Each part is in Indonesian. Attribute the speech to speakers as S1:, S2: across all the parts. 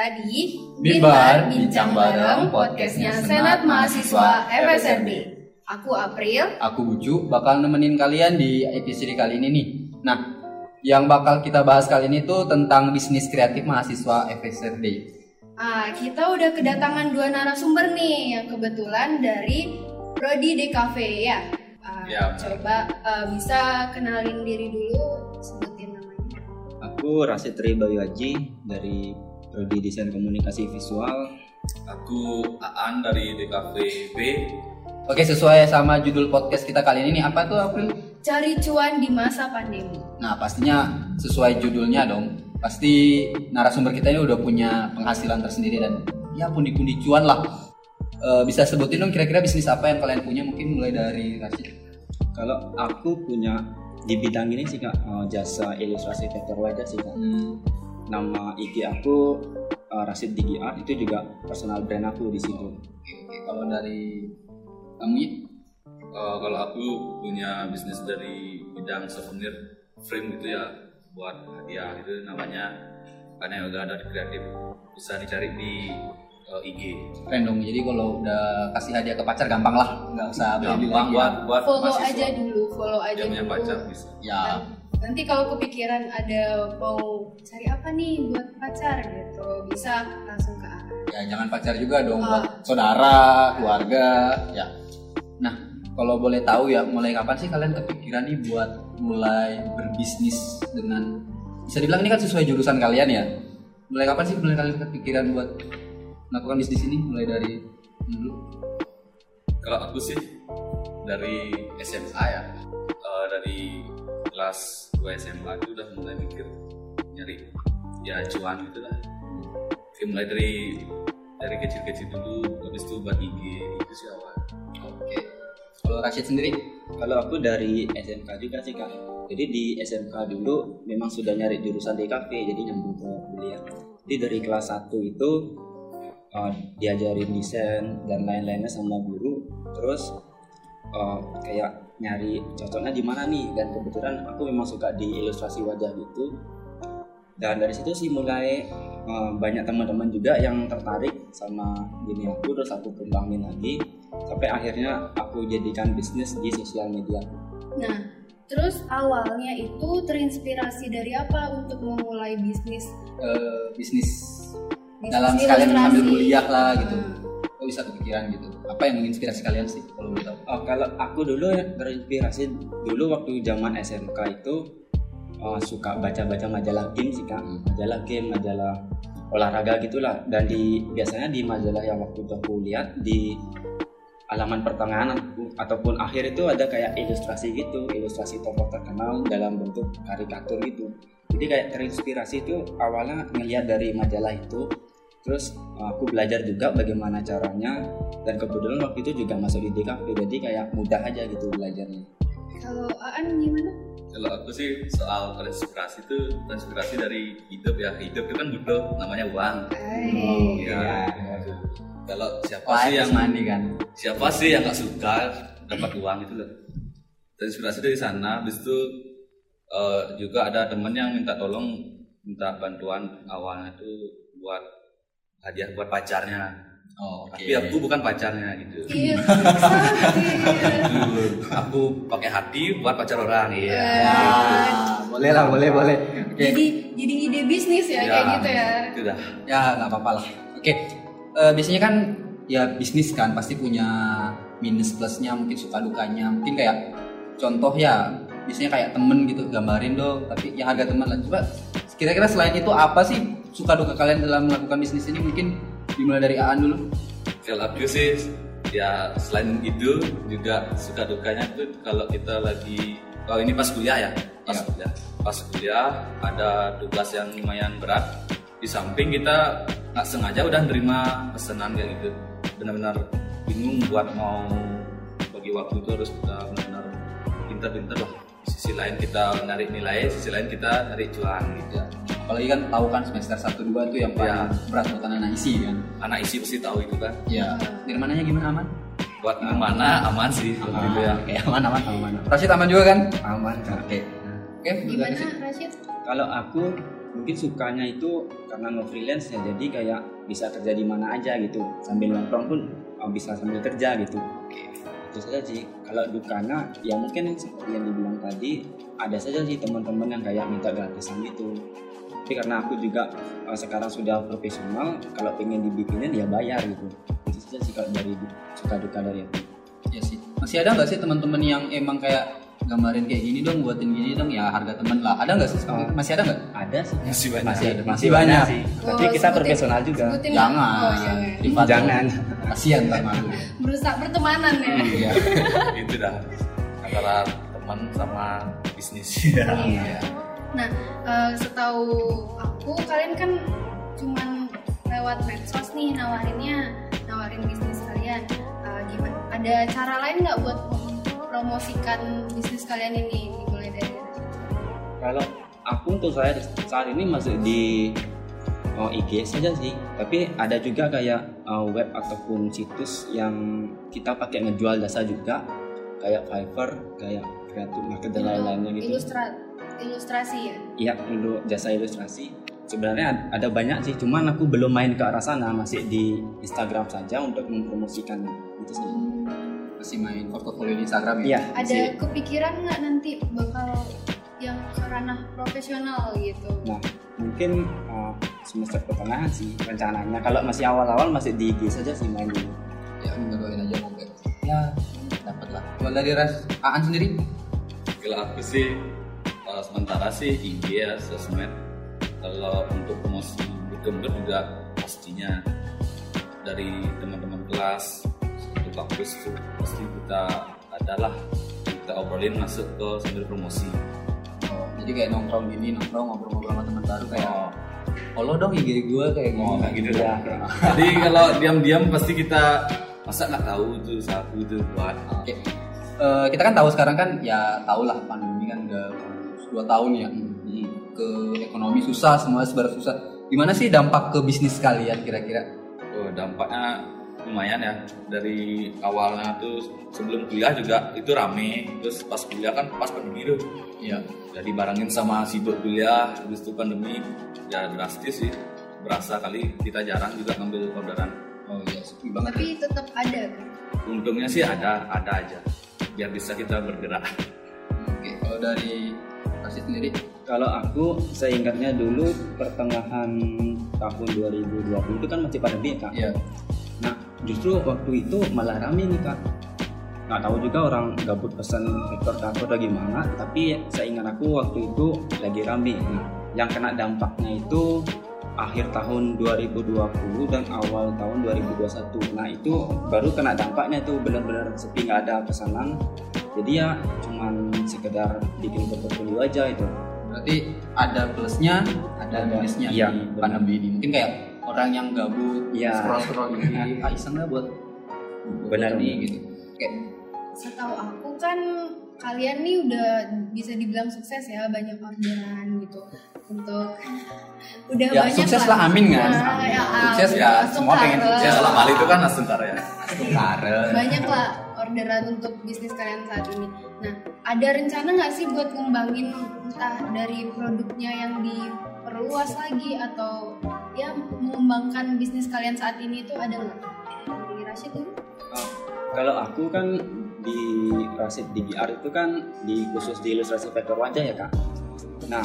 S1: kita di
S2: Bibar Bincang Bareng podcastnya Senat Mahasiswa FSRB.
S1: Aku April.
S2: Aku Bucu bakal nemenin kalian di episode kali ini nih. Nah, yang bakal kita bahas kali ini tuh tentang bisnis kreatif mahasiswa FSRD.
S1: Ah, kita udah kedatangan dua narasumber nih yang kebetulan dari Prodi DKV ya. Ah,
S3: Ya.
S1: Coba ah, bisa kenalin diri dulu, sebutin namanya.
S4: Aku Rasid Tri Bayu Haji dari Prodi Desain Komunikasi Visual.
S3: Aku Aan dari DKVB.
S2: Oke, sesuai sama judul podcast kita kali ini nih, apa tuh April?
S1: Cari cuan di masa pandemi.
S2: Nah, pastinya sesuai judulnya dong. Pasti narasumber kita ini udah punya penghasilan tersendiri dan ya pundi-pundi cuan lah. Eh, bisa sebutin dong kira-kira bisnis apa yang kalian punya mungkin mulai dari Rashid.
S4: Kalau aku punya di bidang ini sih kak eh, jasa ilustrasi wajah sih kak.
S2: Hmm,
S4: Nama IG aku eh, Rasid Digi Art itu juga personal brand aku di situ.
S2: Oke, oke. Kalau dari kamu ya?
S3: Eh, kalau aku punya bisnis dari bidang souvenir frame gitu ya buat hadiah itu namanya karena udah ada di kreatif bisa dicari di eh, IG.
S2: Keren dong. Jadi kalau udah kasih hadiah ke pacar gampang lah, nggak usah beli
S3: Gampang
S2: lagi.
S3: buat buat
S1: Follow
S3: mahasiswa
S1: aja dulu, follow aja
S3: yang punya
S1: dulu.
S3: pacar bisa.
S2: Ya,
S1: Nanti kalau kepikiran ada mau cari apa nih buat pacar gitu, bisa langsung ke A.
S2: ya jangan pacar juga dong buat saudara, keluarga, ya. Nah, kalau boleh tahu ya, mulai kapan sih kalian kepikiran nih buat mulai berbisnis dengan bisa dibilang ini kan sesuai jurusan kalian ya. Mulai kapan sih mulai kalian kepikiran buat melakukan bisnis ini? Mulai dari dulu.
S3: Kalau aku sih dari SMA ya, eh, dari kelas 2 SMA itu udah mulai mikir nyari ya cuan gitu lah. Oke, mulai dari dari kecil-kecil dulu, habis itu buat IG itu sih awal.
S2: Oke. Kalau Rashid sendiri?
S4: Kalau aku dari SMK juga sih kak. Jadi di SMK dulu memang sudah nyari jurusan DKV jadi nyambung ke kuliah. Jadi dari kelas 1 itu uh, diajarin desain dan lain-lainnya sama guru. Terus uh, kayak nyari cocoknya di mana nih dan kebetulan aku memang suka di ilustrasi wajah gitu. Dan dari situ sih mulai uh, banyak teman-teman juga yang tertarik sama gini aku terus aku kembangin lagi sampai akhirnya aku jadikan bisnis di sosial media.
S1: Nah, terus awalnya itu terinspirasi dari apa untuk memulai bisnis?
S2: Eh, bisnis
S1: bisnis
S2: dalam sekalian
S1: ilustrasi?
S2: ambil kuliah lah gitu.
S1: Hmm.
S2: Bisa kepikiran gitu? Apa yang menginspirasi kalian sih kalau boleh tahu?
S4: Oh, kalau aku dulu ya terinspirasi dulu waktu zaman SMK itu uh, suka baca-baca majalah game sih kak, majalah game, majalah olahraga gitulah. Dan di biasanya di majalah yang waktu itu aku lihat di halaman pertengahan ataupun akhir itu ada kayak ilustrasi gitu, ilustrasi tokoh terkenal dalam bentuk karikatur gitu. Jadi kayak terinspirasi itu awalnya ngelihat dari majalah itu, terus uh, aku belajar juga bagaimana caranya dan kebetulan waktu itu juga masuk di DKV jadi kayak mudah aja gitu belajarnya
S1: Kalau Aan gimana?
S3: Kalau aku sih soal terinspirasi itu terinspirasi dari hidup ya. Hidup itu kan butuh namanya uang.
S1: Hai.
S3: Ya. Kalau siapa
S2: Life
S3: sih yang
S2: money kan.
S3: siapa sih yang nggak suka dapat uang itu loh terinspirasi dari sana habis itu eh, juga ada temen yang minta tolong minta bantuan awalnya itu buat hadiah buat pacarnya
S2: Oh, oke.
S3: tapi aku bukan pacarnya gitu
S1: Iya, sakit.
S3: aku pakai hati buat pacar orang iya
S2: Ya, boleh lah, boleh, boleh. Oke.
S1: Jadi jadi ide bisnis ya, kayak gitu ya.
S3: itu dah
S2: Ya, nggak apa-apa lah. Oke. Eh, biasanya kan ya bisnis kan pasti punya minus plusnya, mungkin suka dukanya. Mungkin kayak contoh ya, biasanya kayak temen gitu gambarin dong, tapi ya harga teman lah. Coba kira-kira selain itu apa sih suka duka kalian dalam melakukan bisnis ini? Mungkin dimulai dari Aan dulu.
S3: kalau aku sih ya selain itu juga suka dukanya tuh kalau kita lagi kalau ini pas kuliah ya pas
S2: Ya.
S3: kuliah pas kuliah ada tugas yang lumayan berat di samping kita nggak sengaja udah nerima pesanan kayak gitu benar-benar bingung buat mau bagi waktu itu harus kita benar-benar pintar-pintar lah sisi lain kita narik nilai sisi lain kita narik cuan gitu
S2: Apalagi kan tahu kan semester 1 2 itu yang paling
S3: Ya.
S2: berat buat anak isi kan.
S3: anak isi pasti tahu itu kan
S2: Ya, dari mananya gimana aman?
S3: buat mana aman sih gitu ya
S2: Oke, aman aman aman. Rashid aman juga kan?
S4: aman
S2: Oke. Oke,
S1: Gimana
S2: Rashid.
S1: Rashid?
S4: Kalau aku mungkin sukanya itu karena no freelance ya jadi kayak bisa kerja di mana aja gitu sambil nongkrong pun oh, bisa sambil kerja gitu itu saja sih kalau dukanya ya mungkin seperti yang dibilang tadi ada saja sih teman-teman yang kayak minta gratisan gitu tapi karena aku juga eh, sekarang sudah profesional kalau pengen dibikinin ya bayar gitu. Itu saja sih kalau dari suka duka dari aku.
S2: Ya sih. Masih ada nggak sih teman-teman yang emang kayak gambarin kayak gini dong buatin gini dong? Ya harga temen lah. Ada nggak sih seperti itu? masih ada nggak?
S4: Ada sih.
S3: Masih banyak.
S4: masih,
S2: Ada.
S4: masih
S2: Masih
S4: banyak
S2: banyak.
S4: sih.
S1: Oh,
S4: tapi kita
S1: sebutin-
S4: profesional juga.
S1: Sebutin
S2: jangan.
S1: Oh, jangan.
S2: privat
S4: Jangan.
S2: kasihan tak malu
S1: Merusak pertemanan ya.
S2: iya.
S3: Itu dah. Antara teman sama bisnis.
S1: Iya. Nah, eh, setahu aku kalian kan cuman lewat medsos nih nawarinnya, nawarin bisnis kalian. Eh, gimana? Ada cara lain nggak buat promosikan bisnis kalian ini? Dimulai dari
S4: Kalau aku untuk saya saat ini masih di oh, IG saja sih, tapi ada juga kayak uh, web ataupun situs yang kita pakai ngejual jasa juga, kayak Fiverr, kayak Creative Market dan lain-lainnya gitu.
S1: Ilustra- ilustrasi ya.
S4: Iya, untuk jasa ilustrasi. Sebenarnya ad- ada banyak sih, cuman aku belum main ke arah sana, masih di Instagram saja untuk mempromosikannya. Itu sih.
S2: masih main portofolio di Instagram ya
S4: Iya,
S1: Ada
S4: masih.
S1: kepikiran nggak nanti bakal yang ke ranah profesional gitu?
S4: Nah, mungkin uh, semester pertengahan sih rencananya. Kalau masih awal-awal masih di IG saja sih main dulu.
S2: ya doain aja moga ya dapat lah kalau dari ras Aan sendiri
S3: kalau aku sih uh, sementara sih IG ya sosmed kalau untuk promosi berkembang juga pastinya dari teman-teman kelas satu kampus tuh pasti kita adalah kita obrolin masuk ke sambil promosi.
S2: Oh, jadi kayak nongkrong gini nongkrong ngobrol-ngobrol sama teman baru kayak
S3: oh,
S2: follow dong IG gue kayak
S3: oh kayak gitu dah jadi kalau diam-diam pasti kita masa nggak tahu tuh satu tuh buat?
S2: Oke. Eh, kita kan tahu sekarang kan ya tahu lah pandemi kan udah dua tahun ya. Hmm, ke ekonomi susah semua serba susah. Gimana sih dampak ke bisnis kalian kira-kira?
S3: Oh, dampaknya lumayan ya. Dari awalnya tuh sebelum kuliah juga itu rame. Terus pas kuliah kan pas pandemi tuh.
S2: Ya
S3: ya dibarengin sama sibuk kuliah habis itu pandemi ya drastis sih. Berasa kali kita jarang juga ngambil orderan.
S2: Oh iya sepi banget
S1: Tapi tetap ada kan?
S3: untungnya sih ada ada aja. Biar bisa kita bergerak.
S2: Oke kalau dari Rasid sendiri
S4: Kalau aku seingatnya dulu pertengahan tahun 2020 itu kan masih pandemi ya kak.
S2: Iya.
S4: Nah justru waktu itu malah rame nih kak. Nggak tahu juga orang gabut pesan rekor kantor atau gimana. Tapi seingat aku waktu itu lagi rame. Nah yang kena dampaknya itu akhir tahun 2020 dan awal tahun 2021. Nah itu baru kena dampaknya itu benar-benar sepi nggak ada pesanan. Jadi ya cuman sekedar bikin portfolio aja itu.
S2: berarti ada plusnya ada
S4: Ada.
S2: minusnya
S4: Iya,
S2: di pandemi ini mungkin kayak orang yang gabut
S4: Iya.
S2: scroll scroll gini ah iseng lah buat
S4: Benar,
S2: nih gitu oke
S1: Setahu aku kan kalian nih udah bisa dibilang sukses ya banyak orderan gitu untuk udah
S2: Ya,
S1: banyak
S2: sukses lah, amin kan?
S1: Nah, ya,
S2: Sukses ya,
S1: langsung
S2: semua pengen sukses.
S3: ya selama hal itu kan sebentar ya
S2: karen
S1: banyak lah orderan untuk bisnis kalian saat ini. Nah, ada rencana nggak sih buat ngembangin entah dari produknya yang diperluas lagi atau ya mengembangkan bisnis kalian saat ini itu ada nggak? Dari Rashid dulu?
S4: Ah, kalau aku kan di Rasid DBR itu kan di khusus di ilustrasi vektor wajah ya kak. Nah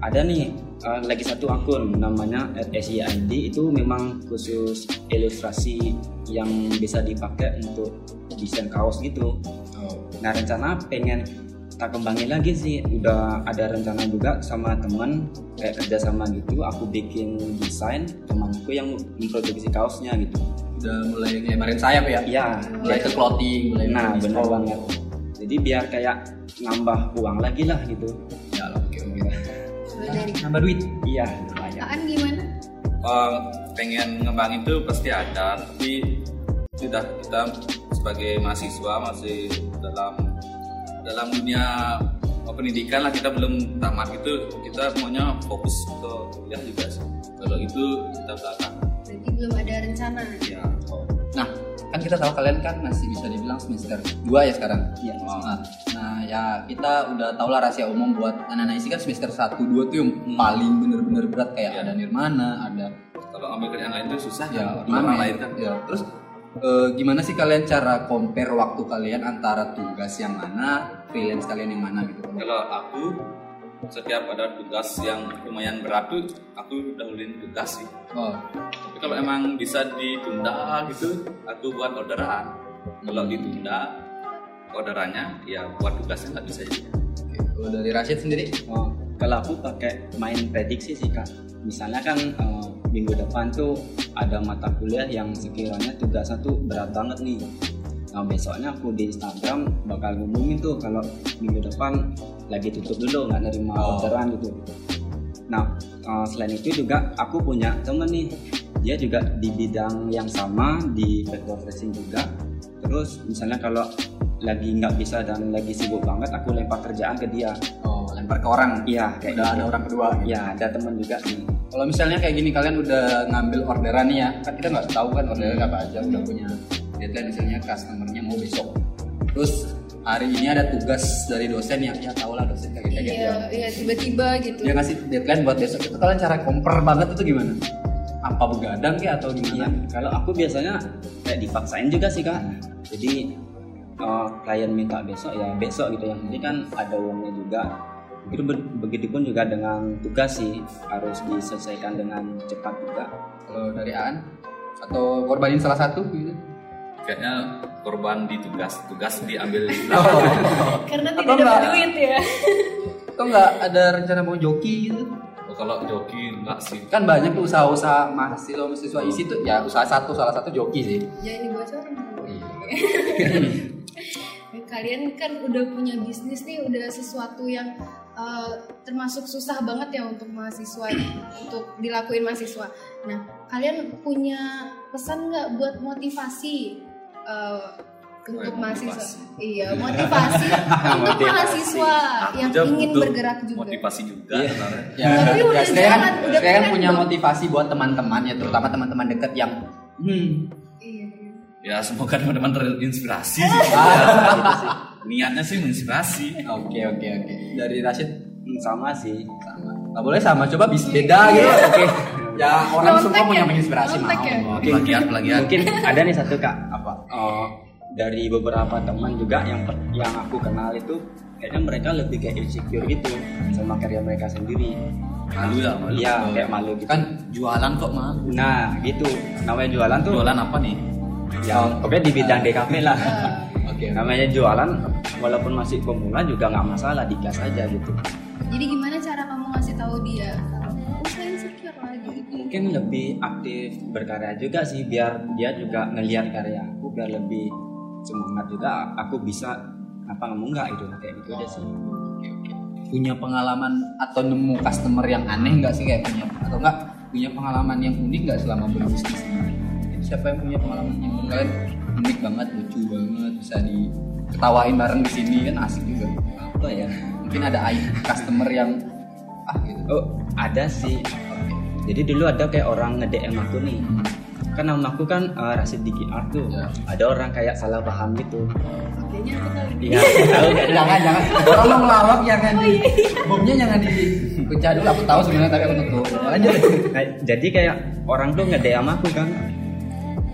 S4: ada nih eh, lagi satu akun namanya @syid itu memang khusus ilustrasi yang bisa dipakai untuk desain kaos gitu. Nah rencana pengen tak kembangin lagi sih udah ada rencana juga sama teman kayak kerjasama gitu aku bikin desain temanku yang memproduksi kaosnya gitu
S2: udah mulai ngelebarin sayap ya
S4: iya
S2: mulai ke clothing mulai
S4: Nah, benar
S2: distro.
S4: banget. Jadi biar kayak nambah uang lagi lah gitu.
S2: ya oke oke nambah duit
S4: Iya, lumayan.
S1: Aan gimana?
S3: Eh, pengen ngembangin itu pasti ada tapi sudah kita sebagai mahasiswa masih dalam dalam dunia pendidikan lah kita belum tamat gitu kita maunya fokus ke kuliah juga sih kalau itu kita belakang
S1: Berarti belum ada rencana.
S3: ya
S2: nah kan kita tahu kalian kan masih bisa dibilang semester 2 ya sekarang
S4: Iya.
S2: nah, nah ya kita udah tau lah rahasia umum buat anak-anak isi kan semester 1 2 tuh yang paling bener-bener berat kayak
S3: Iya.
S2: ada Nirmana, ada
S3: kalau ambil kerjaan lain itu susah
S2: ya
S3: orang
S2: Mamet.
S3: lain kan
S2: Ya, terus eh, gimana sih kalian cara compare waktu kalian antara tugas yang mana, freelance kalian yang mana gitu?
S3: kalau aku setiap ada tugas yang lumayan berat tuh aku dahulin tugas sih.
S2: Oh,
S3: tapi kalau emang bisa ditunda gitu aku buat orderan. Kalau ditunda orderannya ya buat tugasnya nggak bisa jadi
S2: oke. Kalau dari Rashid sendiri?
S4: Oh, kalau aku pakai main prediksi sih kak. Misalnya kan eh, minggu depan tuh ada mata kuliah yang sekiranya tugasnya tuh berat banget nih nah besoknya aku di Instagram bakal ngumumin tuh kalau minggu depan lagi tutup dulu nggak nerima
S2: Oh.
S4: orderan gitu nah eh, selain itu juga aku punya temen nih dia juga di bidang yang sama di vector racing juga terus misalnya kalau lagi nggak bisa dan lagi sibuk banget aku lempar kerjaan ke dia
S2: Oh, lempar ke orang.
S4: iya kayak
S2: Udah
S4: gitu.
S2: ada orang kedua.
S4: Ya ada teman juga sih.
S2: Kalau misalnya kayak gini kalian udah ngambil orderan nih ya, kan kita nggak tahu kan orderan apa aja, udah punya deadline misalnya customernya mau besok. Terus hari ini ada tugas dari dosen yang ya tau lah dosen kayak gitu.
S1: Iya, iya tiba-tiba gitu.
S2: Dia ngasih deadline buat besok itu kalian cara compare banget itu gimana? Apa begadang kayak atau
S4: Iya.
S2: gimana?
S4: Kalau aku biasanya kayak dipaksain juga sih kak. Jadi eh, klien minta besok ya besok gitu yang penting kan ada uangnya juga. Begitu begitupun juga dengan tugas sih harus diselesaikan dengan cepat juga.
S2: Kalau dari Aan atau korbanin salah satu gitu?
S3: Kayaknya korban di tugas tugas diambil
S1: Karena
S2: Atau
S1: tidak dapat
S2: enggak?
S1: duit ya.
S2: Atau nggak ada rencana mau joki gitu?
S3: Oh, kalau joki enggak sih
S2: Kan banyak tuh usaha-usaha mahasiswa mahasiswa isi tuh ya usaha satu salah satu joki sih.
S1: Jangan dibocorin.
S2: Iya.
S1: Kalian kan udah punya bisnis nih, udah sesuatu yang uh, termasuk susah banget ya untuk mahasiswa untuk dilakuin mahasiswa. Nah, kalian punya pesan nggak buat motivasi uh, untuk mahasiswa?
S3: motivasi.
S1: Iya, motivasi untuk
S4: Motivasi.
S1: mahasiswa
S3: Aku
S1: yang ingin
S3: butuh
S1: bergerak juga.
S3: motivasi juga
S2: Iya. Ya,
S1: Tapi
S2: ya
S1: udah
S2: saya kan,
S1: jalan, udah
S2: saya kan
S1: keren
S2: punya
S1: dong.
S2: motivasi buat teman-teman ya, terutama teman-teman dekat yang hmm,
S1: Iya, iya.
S3: ya semoga teman-teman terinspirasi sih
S2: ah, gitu sih.
S3: niatnya sih menginspirasi
S2: Oke oke oke. Dari Rashid
S4: Hmm, Sama sih.
S2: sama. Nggak boleh sama, coba bis beda gitu. Oke. Ya orang semua punya
S1: ya?
S2: menginspirasi mau.
S1: ya?
S3: Plagiat
S4: Mungkin ada nih satu kak.
S2: Apa?
S4: Eh, dari beberapa teman juga yang yang aku kenal itu kayaknya mereka lebih kayak insecure gitu sama karya mereka sendiri.
S3: malu ya malu
S4: Iya kayak malu gitu.
S2: Kan jualan kok mah.
S4: Nah gitu namanya jualan tuh
S3: jualan apa nih
S4: ya pokoknya di bidang DKP lah.
S2: Oke.
S4: namanya jualan walaupun masih pemula juga nggak masalah digas aja gitu.
S1: Jadi gimana cara kamu ngasih tahu dia?
S4: Mungkin lebih aktif berkarya juga sih biar dia juga ngelihat karya aku biar lebih semangat juga aku bisa apa kamu nggak itu kayak gitu aja sih.
S2: Punya pengalaman atau nemu customer yang aneh nggak sih kayak punya atau enggak punya pengalaman yang unik nggak selama berbisnis ini? Jadi siapa yang punya pengalaman yang kalian unik banget, lucu banget, bisa diketawain bareng di sini kan asik juga.
S4: Apa ya?
S2: Mungkin ada aib customer yang ah gitu.
S4: Oh ada sih. Jadi dulu ada kayak orang nge-DM aku nih. Kan nama aku kan uh, Rasid Diki Art tuh.
S2: Ya.
S4: Ada orang kayak salah paham gitu.
S1: Kayaknya aku tahu.
S4: Iya, tahu
S2: jangan jangan orang mau ngelawak jangan di bomnya jangan di pecah dulu aku tahu sebenarnya tapi aku tutup lanjut
S4: Nah, jadi kayak orang tuh nge-DM aku kan.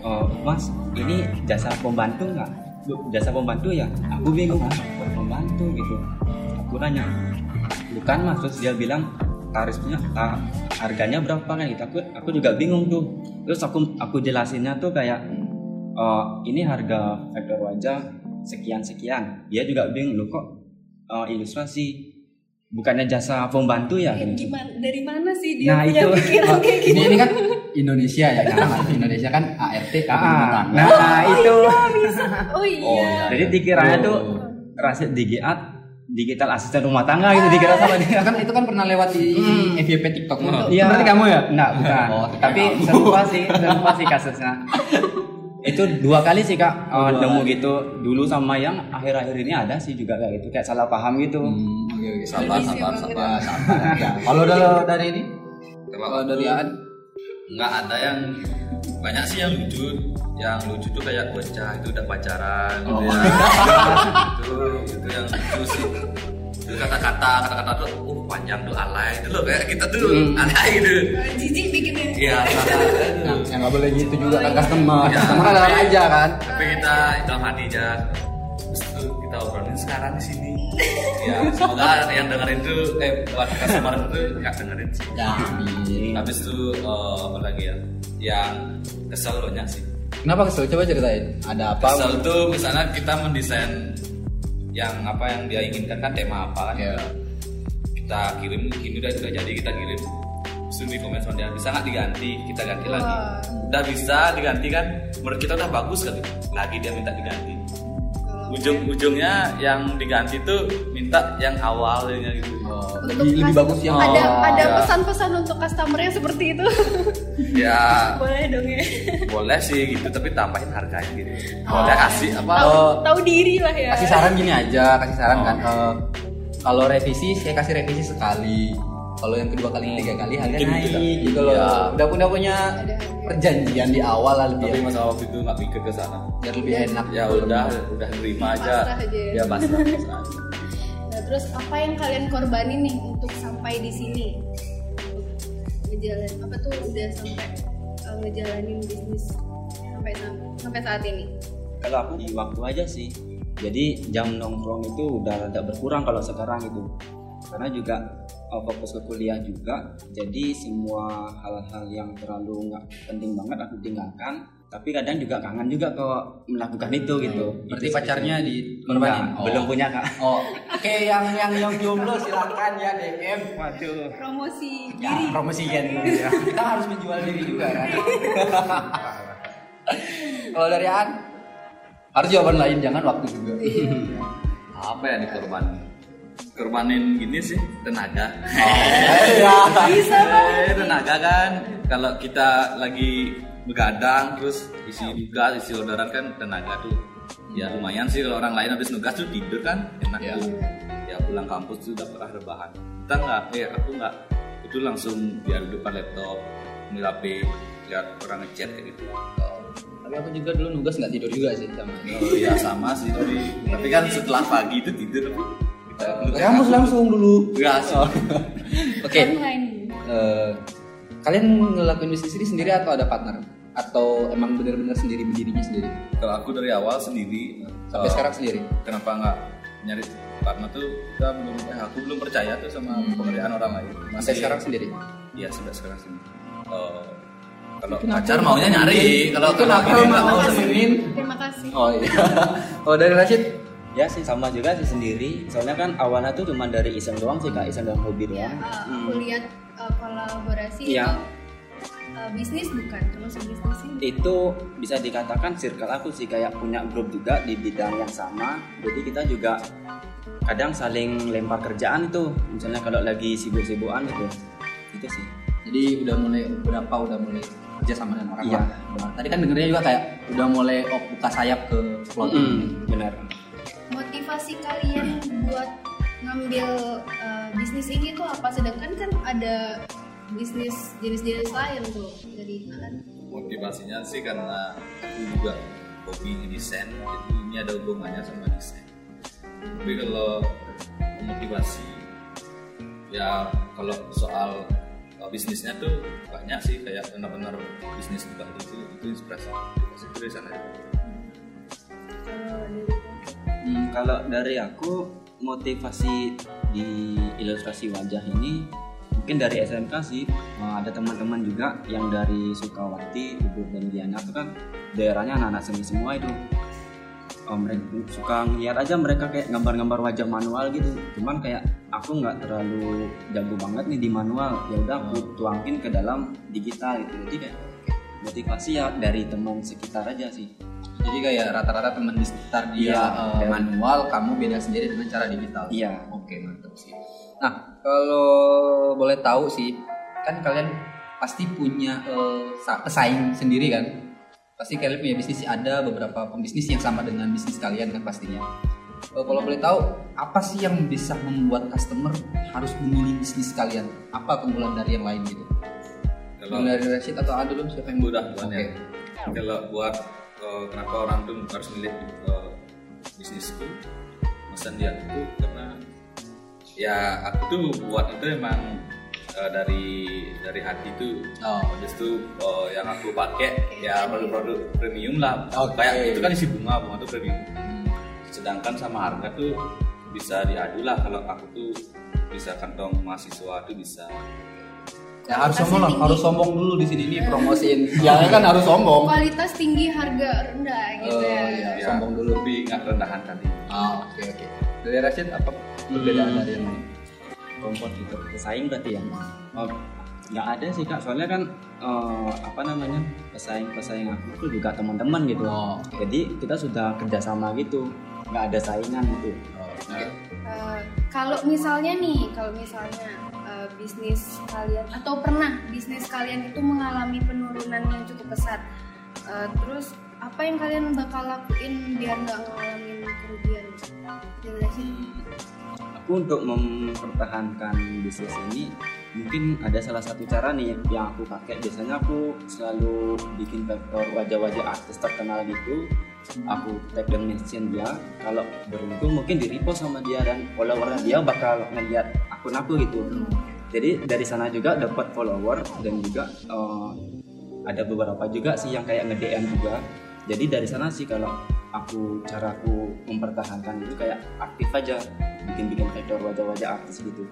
S4: Oh, Mas, ini jasa pembantu nggak? "Bu, Jasa pembantu ya? Aku bingung pembantu gitu. Aku nanya, bukan mas, terus dia bilang tarifnya, ta- harganya berapa kan gitu. Aku, aku juga bingung tuh. Terus aku aku jelasinnya tuh kayak, oh, ini harga vektor wajah sekian sekian. Dia juga bingung loh kok eh, ilustrasi bukannya jasa pembantu ya? Kan?
S1: Gimana? Dari mana sih dia
S4: Nah,
S1: punya
S4: itu.
S1: pikiran kayak gitu?
S2: ini ini kan Indonesia ya kan Indonesia kan ART kan
S4: Ah, nah itu.
S1: Oh iya.
S2: Oh, iya.
S4: Jadi dikiranya
S2: Oh.
S4: tuh Rasid Digiat digital asisten rumah tangga gitu dikira sama dia.
S2: kan itu kan pernah lewat di
S4: Hmm.
S2: FYP TikTok
S3: Oh.
S2: Iya. Berarti kamu ya?
S4: Enggak, bukan.
S2: Oh,
S4: Tapi
S2: kamu.
S4: serupa sih, serupa sih kasusnya. itu dua kali sih kak
S2: Oh,
S4: uh,
S2: dua
S4: nemu
S2: kali.
S4: gitu dulu sama yang akhir-akhir ini ada sih juga kayak gitu kayak salah paham gitu
S2: Hmm, oke oke.
S3: sabar sabar sabar
S2: Ah, sabar. Ya, Kalau dari dari ini,
S3: kalau
S2: dari Aan,
S3: nggak ada yang banyak sih yang lucu yang lucu tuh kayak bocah itu udah pacaran gitu ya. Itu itu yang lucu sih. Itu kata-kata kata-kata tuh uh panjang tuh alay. Itu loh kayak kita tuh alay gitu.
S1: Jijik bikinnya.
S3: Iya
S2: Nah, yang nggak boleh gitu juga kan customer.
S3: Ya.
S2: Customer adalah aja kan.
S3: tapi kita dalam hati aja terus tuh kita obrolin sekarang di sini. Ya semoga yang dengerin tuh eh buat customer itu nggak dengerin sih.
S2: Ya,
S3: habis itu eh, apa lagi ya? Yang kesel banyak sih
S2: Kenapa kesel? Coba ceritain. Ada apa?
S3: Kesel tuh misalnya kita mendesain yang apa yang dia inginkan kan tema apa kan.
S2: Ya.
S3: kita kirim ini udah sudah jadi kita kirim. Terus di komen sama dia. Bisa nggak diganti? Kita ganti lagi. Udah bisa diganti kan? Menurut kita udah bagus kan? Lagi dia minta diganti ujung-ujungnya yang diganti tuh minta yang awalnya gitu
S2: Oh,
S1: untuk
S2: lebih lebih bagus yang
S1: ada
S2: awal.
S1: ada
S3: Ya.
S1: pesan-pesan untuk customernya seperti itu
S3: ya
S1: boleh dong ya
S3: boleh sih gitu tapi tambahin harganya gitu boleh kasih apa
S1: tahu
S2: Oh.
S1: tahu diri lah ya
S2: kasih saran gini aja kasih saran
S3: Oh.
S2: kan eh, kalau revisi saya kasih revisi sekali kalau yang kedua kali tiga kali harga
S3: Mungkin
S2: naik
S3: gitu.
S2: gitu loh
S3: Ya.
S2: udah punya
S1: Ada.
S2: Perjanjian di awal lah
S3: tapi
S2: lebih
S3: masalah waktu itu nggak mikir ke sana
S2: biar lebih enak
S3: ya udah udah terima aja
S1: ya.
S3: ya pasrah pasrah aja.
S1: Nah, terus apa yang kalian korbanin nih untuk sampai di sini? Ngejalan apa tuh udah sampai uh, ngejalanin bisnis sampai sam- sampai saat ini?
S4: kalau aku di waktu aja sih jadi jam nongkrong itu udah rada berkurang kalau sekarang itu karena juga uh, fokus ke kuliah juga. Jadi semua hal-hal yang terlalu nggak penting banget aku tinggalkan. Tapi kadang juga kangen juga kalau melakukan itu gitu.
S2: Berarti
S4: Itu
S2: pacarnya di
S4: Enggak,
S2: korbanin
S4: belum punya kak.
S2: Oh. Oke yang yang yang jomblo silakan ya DM
S4: waduh.
S1: Promosi
S2: ya
S1: diri.
S2: promosikan dulu ya. Kita harus menjual diri juga kan? Kalau dari An harus jawaban lain jangan waktu juga.
S3: Apa ya dikorbanin korbanin gini sih tenaga.
S2: Ya
S1: Bisa
S3: Eh, tenaga kan. Kalau kita lagi begadang terus isi nugas isi orderan kan tenaga tuh. Ya lumayan sih kalau orang lain habis nugas tuh tidur kan enak
S2: Ya.
S3: tuh. Ya pulang kampus tuh udah pernah rebahan. Kita nggak eh aku nggak. Itu langsung biar di depan laptop HP lihat orang ngechat kayak gitu.
S2: Tapi aku juga dulu nugas nggak tidur juga sih sama.
S3: Oh ya sama sih tapi tapi kan setelah pagi itu tidur kita
S2: kamu langsung dulu.
S3: Enggak sih.
S2: oke.
S1: Online.
S2: eh, kalian ngelakuin bisnis ini sendiri atau ada partner? Atau emang bener-bener sendiri berdirinya sendiri?
S3: Kalau aku dari awal sendiri
S2: sampai
S3: eh,
S2: sekarang sendiri?
S3: kenapa nggak nyari partner tuh kita belum eh, aku belum percaya tuh sama pekerjaan orang lain.
S2: Sampai sekarang sendiri?
S3: Iya sampai sekarang sih Eh, kalau
S2: Kenapa?
S3: pacar maunya nyari. Kalau
S2: Itu kenapa mau nemenin?
S1: Terima kasih.
S2: oh iya. Oh dari Rashid
S4: ya sih sama juga sih sendiri. Soalnya kan awalnya tuh cuma dari iseng doang sih kak. Iseng doang hobi
S1: Ya,
S4: doang.
S1: uh,
S4: Hmm.
S1: aku lihat uh, kolaborasi
S4: Iya.
S1: itu uh, bisnis bukan termasuk bisnis ini.
S4: itu bisa dikatakan circle aku sih kayak punya grup juga di bidang yang sama. Jadi kita juga kadang saling lempar kerjaan itu. Misalnya kalau lagi sibuk-sibukan gitu. Itu sih.
S2: Jadi udah mulai berapa udah mulai kerja sama dengan orang
S4: Iya.
S2: Tadi kan dengernya juga kayak udah mulai oh, buka sayap ke clothing
S4: Mm, benar
S1: Motivasi kalian buat ngambil uh, bisnis ini tuh apa? Sedangkan kan ada bisnis jenis-jenis lain tuh dari kalian.
S3: motivasinya sih karena aku juga hobi desain jadi ini ada hubungannya sama desain tapi kalau motivasi ya kalau soal uh, bisnisnya tuh banyak sih kayak benar-benar bisnis juga itu itu inspirasi itu dari sana
S1: dari
S4: Hmm, kalau dari aku motivasi di ilustrasi wajah ini mungkin dari SMK sih. Ada teman-teman juga yang dari Sukawati, Ubud dan Diana itu kan daerahnya anak-anak seni semua itu. Oh, mereka suka ngeliat aja mereka kayak gambar-gambar wajah manual gitu. Cuman kayak aku nggak terlalu jago banget nih di manual. Ya udah aku tuangin ke dalam digital gitu. Jadi kayak motivasi ya dari teman sekitar aja sih.
S2: Jadi kayak rata-rata teman di sekitar dia
S4: Iya,
S2: eh,
S4: dan-
S2: manual kamu beda sendiri dengan cara digital.
S4: Iya.
S2: Oke mantap sih. Nah kalau boleh tahu sih kan kalian pasti punya sa- pesaing sendiri kan? Pasti kalian punya bisnis ada beberapa pembisnis yang sama dengan bisnis kalian kan pastinya. Eh, kalau boleh tahu apa sih yang bisa membuat customer harus memilih bisnis kalian? Apa keunggulan dari yang lain gitu
S3: kalau
S2: dari Rashid atau Adu dulu siapa yang
S3: mudah
S2: Oke.
S3: ya kalau buat eh, kenapa orang tuh harus milih eh, bisnisku pesan dia itu karena ya aku tuh buat itu emang eh, dari dari hati tuh.
S2: Oh.
S3: itu eh, yang aku pakai ya produk-produk premium lah.
S2: Oke.
S3: kayak itu kan isi bunga bunga tuh premium. Sedangkan sama harga tuh bisa diadu lah. Kalau aku tuh bisa kantong mahasiswa tuh bisa
S2: Ya harus sombong lah,
S1: tinggi.
S2: harus sombong dulu di sini nih promosiin. Ya kan harus sombong.
S1: kualitas tinggi harga rendah gitu
S2: Oh,
S1: ya
S2: iya.
S3: ya,
S2: sombong dulu.
S3: lebih nggak rendahan tadi
S2: Oh, oke oke. Dari Rashid apa perbedaan
S4: Hmm.
S2: dari yang lain?
S4: kompor gitu pesaing berarti ya oh, nggak ada sih kak soalnya kan eh, apa namanya pesaing pesaing aku tuh juga teman-teman gitu
S2: Oh,
S4: jadi kita sudah kerjasama gitu nggak ada saingan gitu
S2: Oh, oke.
S3: Nah,
S1: Eh, kalau misalnya nih, kalau misalnya bisnis kalian atau pernah bisnis kalian itu mengalami penurunan yang cukup pesat, Eh, terus apa yang kalian bakal lakuin biar nggak ngalamin kerugian? Jelasin.
S4: aku untuk mempertahankan bisnis ini mungkin ada salah satu cara nih yang aku pakai. Biasanya aku selalu bikin vektor wajah-wajah artis terkenal gitu. Aku tag dan mention dia. Kalau beruntung mungkin di repost sama dia dan follower dia bakal ngeliat akun aku gitu jadi dari sana juga dapat follower dan juga eh, ada beberapa juga sih yang kayak nge-DM juga jadi dari sana sih kalau aku caraku mempertahankan itu kayak aktif aja bikin-bikin vektor wajah-wajah artis gitu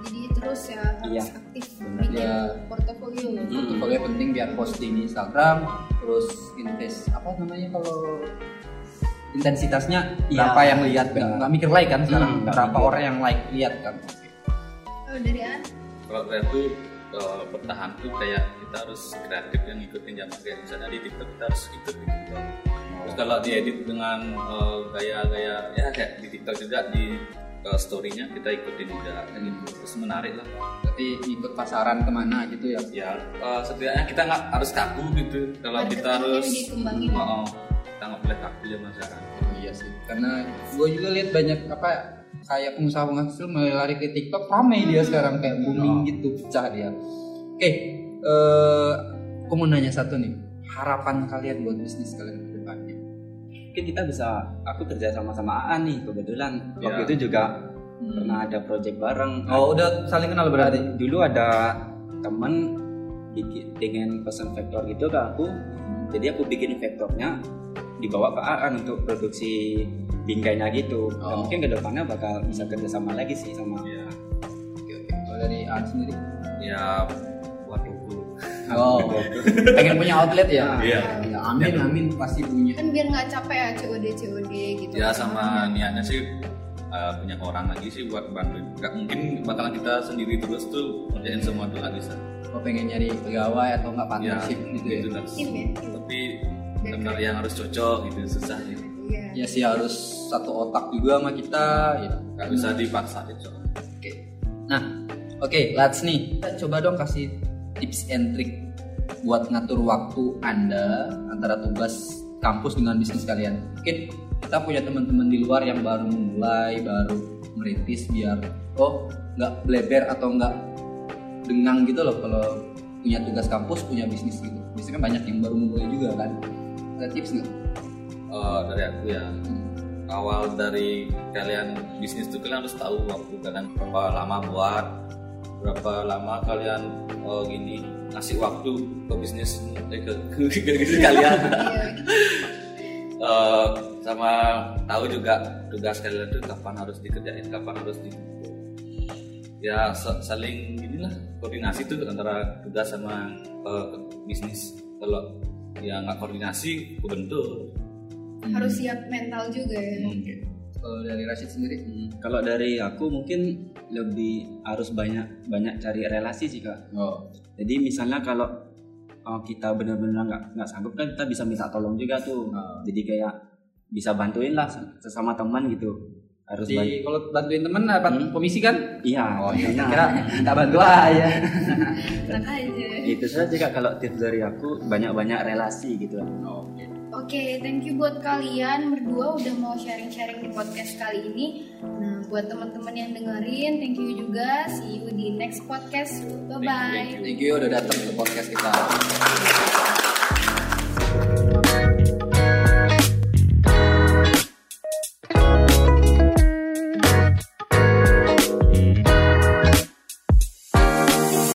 S1: Jadi terus ya harus
S4: Iya.
S1: aktif
S4: Benar.
S1: bikin
S2: Iya.
S1: portofolio.
S2: Portofolio penting biar posting di Instagram, terus invest apa namanya kalau intensitasnya
S4: Iya.
S2: berapa yang lihat
S4: Benar.
S2: nggak mikir like kan sekarang
S4: Hmm,
S2: berapa
S4: mikir.
S2: orang yang like lihat kan
S1: Oh, dari An?
S3: kalau saya tuh eh, bertahan tuh kayak kita harus kreatif yang ngikutin zaman kayak misalnya di TikTok kita harus ikut di TikTok. Terus kalau diedit dengan eh, gaya-gaya ya kayak di TikTok juga di eh, story-nya kita ikutin juga dan itu terus menarik lah.
S2: berarti ikut pasaran ke mana gitu ya
S3: Ya eh, setidaknya kita nggak harus kaku gitu. Kalau kita harus
S1: dikembangin.
S3: Oh, oh, kita nggak boleh kaku zaman sekarang.
S2: Oh, iya sih karena gue juga lihat banyak apa kayak pengusaha pengusaha mulai lari ke TikTok ramai dia sekarang kayak booming gitu pecah dia. Oke eh aku mau nanya satu nih harapan kalian buat bisnis kalian ke depannya?
S4: Mungkin kita bisa aku kerja sama sama Aan nih kebetulan. Waktu
S3: Ya.
S4: itu juga pernah ada project bareng.
S2: Oh udah saling kenal berarti?
S4: Dulu ada temen bikin dengan pesan vektor gitu ke aku. Jadi aku bikin vektornya dibawa ke Aan untuk produksi binggainya gitu. Dan
S2: Oh.
S4: mungkin ke depannya bakal bisa kerjasama lagi sih sama
S3: Ya,
S2: oke oke. Kalau dari An sendiri?
S3: Ya buat buku.
S2: oh pengen punya outlet ya?
S3: Iya.
S2: Ya, amin amin pasti punya.
S1: Kan biar nggak capek ya COD COD gitu.
S3: ya sama niatnya sih uh, punya orang lagi sih buat bantuin. Nggak mungkin bakalan kita sendiri terus tuh ngerjain semua tuh nggak bisa.
S2: Oh pengen nyari pegawai atau enggak
S3: ya
S2: partnership gitu ya?
S3: itu lah.
S1: Tim ya.
S3: tapi benar yang harus cocok gitu susah sih
S1: Iya.
S2: ya sih harus satu otak juga sama kita ya
S3: nggak bisa dipaksain soalnya
S2: Oke. Nah, oke, Lats nih. Kita coba dong kasih tips and trick buat ngatur waktu Anda antara tugas kampus dengan bisnis kalian. Mungkin kita punya teman-teman di luar yang baru memulai, baru merintis biar oh nggak bleber atau nggak dengang gitu loh kalau punya tugas kampus, punya bisnis gitu. Biasanya kan banyak yang baru memulai juga kan. Ada tips nggak?
S3: Uh, dari aku ya awal dari kalian bisnis tuh kalian harus tahu waktu kalian berapa lama buat berapa lama kalian oh gini ngasih waktu ke bisnis eh, ke, ke, ke bisnis kalian. Eh, sama tahu juga tugas kalian tuh kapan harus dikerjain kapan harus di ya sa- saling inilah koordinasi tuh antara tugas sama eh, bisnis kalau ya nggak koordinasi kebentur
S1: Harus siap mental juga ya.
S2: Oke. Kalau dari Rashid sendiri?
S4: Hmm, kalau dari aku mungkin lebih harus banyak banyak cari relasi sih kak
S2: Oh,
S4: jadi misalnya kalau uh, kita benar-benar nggak nggak sanggup kan kita bisa minta tolong juga tuh
S2: Ah.
S4: jadi kayak bisa bantuin lah sesama teman gitu harus
S2: Di
S4: banyak
S2: kalau bantuin temen dapat
S4: Hmm.
S2: komisi kan?
S4: iya
S2: Oh iya,
S4: nah,
S2: kira minta bantu aja.
S1: Aja.
S4: itu saja kak kalau tips dari aku banyak-banyak relasi gitu
S2: Oke.
S1: Oke, thank you buat kalian berdua udah mau sharing-sharing di podcast kali ini. Nah, buat teman-teman yang dengerin, thank you juga. See you di next podcast. Bye bye.
S2: Thank you udah datang ke podcast kita.